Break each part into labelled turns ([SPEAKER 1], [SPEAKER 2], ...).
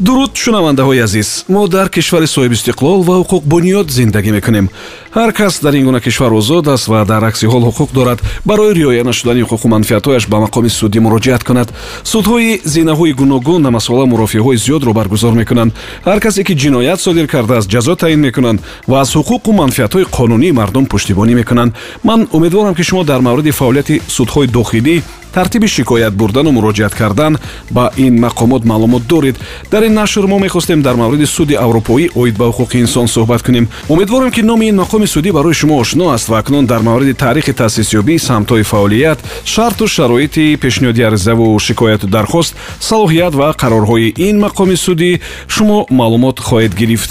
[SPEAKER 1] дуруд шунавандаҳои азиз. Мо дар кишвари соҳибистиқлол ва ҳуқуқ бунёд зиндагӣ мекунем. Ҳар кас дар ин гуна кишвар озод аст ва дар акси ҳол ҳуқуқ дорад барои риоя нашудани ҳуқуқу манфиатҳояш ба мақоми судӣ муроҷиат кунад. Судҳои зинаҳои гуногун намасола мурофиаҳои зиёдро баргузор мекунанд. Ҳар касе ки ҷиноят содир кардааст ҷазо таъин мекунанд ва аз ҳуқуқу манфиатҳои қонунии мардум пуштибонӣ мекунанд. Ман умедворам ки шумо дар мавриди фаъолияти судҳои дохилӣ тартиби шикоят бурдану муроҷиат кардан ба ин мақомот маълумот доред. Дар ин нашр мо мехостем дар мавриди суди аврупоӣ оид ба ҳуқуқи инсон суҳбат кунем. Умедворам ки номи ин мақоми судӣ барои шумо ошно аст ва акнун дар мавриди таърихи таъсисёбии самтҳои фаъолият шарту шароити пешниҳоди аризаву шикояту дархост салоҳият ва қарорҳои ин мақоми судӣ шумо маълумот хоҳед гирифт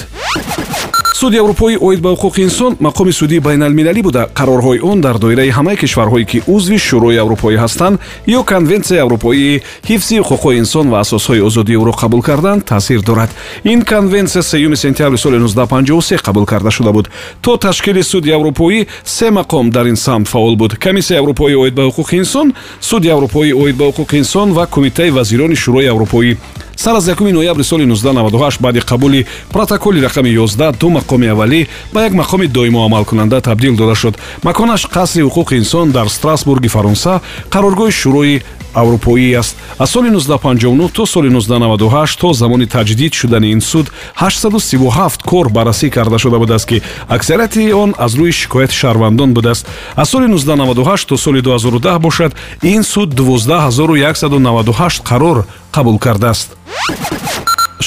[SPEAKER 1] суди аврупоӣ оид ба ҳуқуқи инсон мақоми судии байналмилалӣ буда. Қарорҳои он дар доираи ҳамаи кишварҳое ки узви шӯрои аврупоӣ ҳастанд ё конвенсияи аврупоии ҳифзи ҳуқуқҳои инсон ва асосҳои озодиёро қабул карданд таъсир дорад. Ин конвенсия сеюми сентябри соли 1953 қабул карда шуда буд. То ташкили суди аврупоӣ се мақом дар ин самт фаъол буд. Комиссияи аврупоӣ оид ба ҳуқуқи инсон суди аврупоӣ оид ба ҳуқуқи инсон ва кумитаи вазирони шӯрои аврупоӣ сар аз 1 ноябри соли 1998 баъди қабули протоколи рақами 11 ду мақоми аввалӣ ба як мақоми доимо амалкунанда табдил дода шуд. Маконаш қасри ҳуқуқи инсон дар страсбурги фаронса қароргоҳи шӯрои аврупоӣ аст. Аз соли 1959 то соли 1998 то замони таҷдид шудани ин суд 837 кор баррасӣ карда шуда будааст ки аксарияти он аз рӯи шикояти шаҳрвандон будааст. Аз соли 1998 то соли 2010 бошад ин суд 12198 қарор қабул кардааст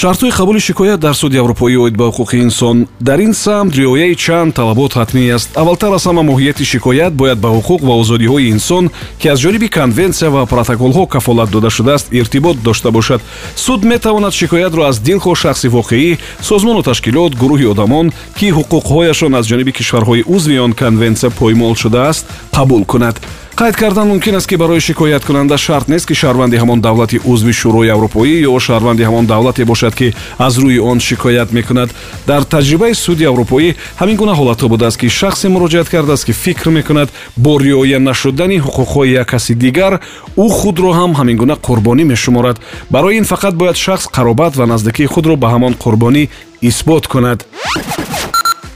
[SPEAKER 1] шартҳои қабули шикоят дар суди аврупоӣ оид ба ҳуқуқи инсон. Дар ин самт риояи чанд талабот ҳатмӣ аст. Аввалтар аз ҳама моҳияти шикоят бояд ба ҳуқуқ ва озодиҳои инсон ки аз ҷониби конвенсия ва протоколҳо кафолат дода шудааст иртибот дошта бошад. Суд метавонад шикоятро аз дилхоҳ шахси воқеӣ созмону ташкилот гурӯҳи одамон ки ҳуқуқҳояшон аз ҷониби кишварҳои узви он конвенсия поймол шудааст қабул кунад қайд кардан мумкин аст ки барои шикояткунанда шарт нест ки шаҳрванди ҳамон давлати узви шӯрои аврупоӣ ё шаҳрванди ҳамон давлате бошад ки аз рӯи он шикоят мекунад? Дар таҷрибаи суди аврупоӣ ҳамин гуна ҳолатҳо будааст ки шахсе муроҷиат кардааст ки фикр мекунад бо риоя нашудани ҳуқуқҳои як каси дигар ӯ худро ҳам ҳамин гуна қурбонӣ мешуморад. Барои ин фақат бояд шахс қаробат ва наздикии худро ба ҳамон қурбонӣ исбот кунад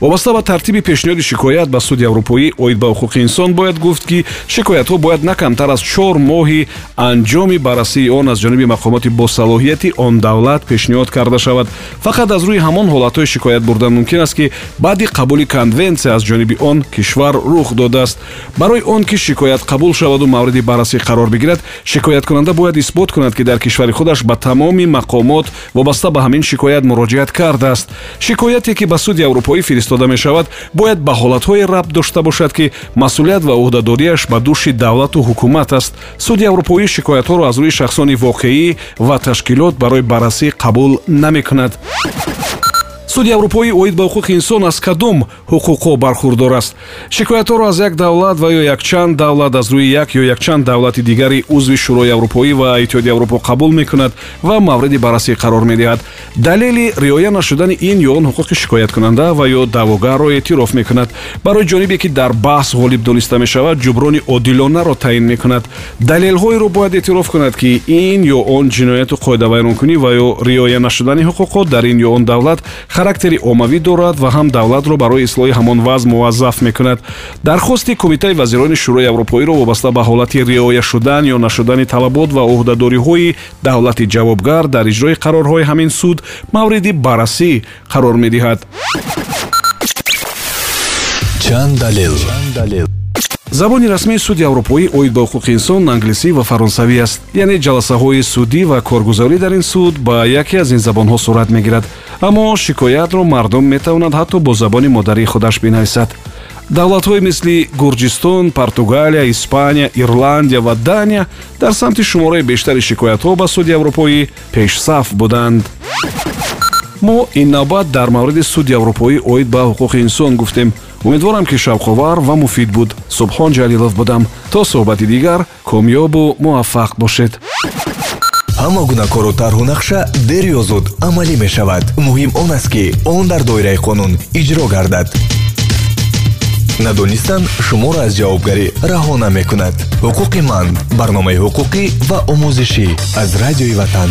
[SPEAKER 1] вобаста ба тартиби пешниҳоди шикоят ба суди аврупоӣ оид ба ҳуқуқи инсон бояд гуфт ки шикоятҳо бояд на камтар аз чор моҳи анҷоми баррасии он аз ҷониби мақомоти босалоҳияти он давлат пешниҳод карда шавад. Фақат аз рӯи ҳамон ҳолатҳои шикоят бурдан мумкин аст ки баъди қабули конвенсия аз ҷониби он кишвар рух додааст. Барои он ки шикоят қабул шаваду мавриди баррасӣ қарор бигирад шикояткунанда бояд исбот кунад ки дар кишвари худаш ба тамоми мақомот вобаста ба ҳамин шикоят муроҷиат кардааст шикояте ки ба суди аврупоӣ фиристода мешавад бояд ба ҳолатҳое рабт дошта бошад ки масъулият ва ӯҳдадориаш ба дӯши давлату ҳукумат аст. Суди аврупоӣ шикоятҳоро аз рӯи шахсони воқеӣ ва ташкилот барои баррасӣ қабул намекунад суди аврупоӣ оид ба ҳуқуқи инсон аз кадом ҳуқуқҳо бархурдор аст. Шикоятҳоро аз як давлат ва ё якчанд давлат аз рӯи як ё якчанд давлати дигари узви шӯрои аврупоӣ ва иттиҳоди аврупо қабул мекунад ва мавриди баррасӣ қарор медиҳад. Далели риоя нашудани ин ё он ҳуқуқи шикояткунанда ва ё даъвогарро эътироф мекунад. Барои ҷонибе ки дар баҳс ғолиб дониста мешавад ҷуброни одилонаро таъин мекунад. Далелҳоеро бояд эътироф кунад ки ин ё он ҷинояту қоидавайронкунӣ ва ё риоя нашудани ҳуқуқҳо дар ин ё он давлат характери оммавӣ дорад ва ҳам давлатро барои ислоҳи ҳамон вазъ муваззаф мекунад. Дархости кумитаи вазирони шӯрои аврупоиро вобаста ба ҳолати риоя шудан ё нашудани талабот ва ӯҳдадориҳои давлати ҷавобгар дар иҷрои қарорҳои ҳамин суд мавриди баррасӣ қарор медиҳад.
[SPEAKER 2] Чанд далел
[SPEAKER 1] забони расмии суди аврупоӣ оид ба ҳуқуқи инсон англисӣ ва фаронсавӣ аст. Яъне ҷаласаҳои судӣ ва коргузорӣ дар ин суд ба яке аз ин забонҳо сурат мегирад. Аммо шикоятро мардум метавонад ҳатто бо забони модарии худаш бинависад. Давлатҳое мисли гурҷистон португалия испания ирландия ва дания дар самти шумораи бештари шикоятҳо ба суди аврупоӣ пешсаф буданд. Мо ин навбат дар мавриди суди аврупоӣ оид ба ҳуқуқи инсон гуфтем умедворам ки шавқовар ва муфид буд. Субҳон ҷалилов будам. То суҳбати дигар комёбу муваффақ бошед.
[SPEAKER 2] Ҳама гуна кору тарҳу нақша дер ё зуд амалӣ мешавад. Муҳим он аст ки он дар доираи қонун иҷро гардад. Надонистан шуморо аз ҷавобгарӣ раҳо намекунад ҳуқуқи ман барномаи ҳуқуқӣ ва омӯзишӣ аз радиои ватан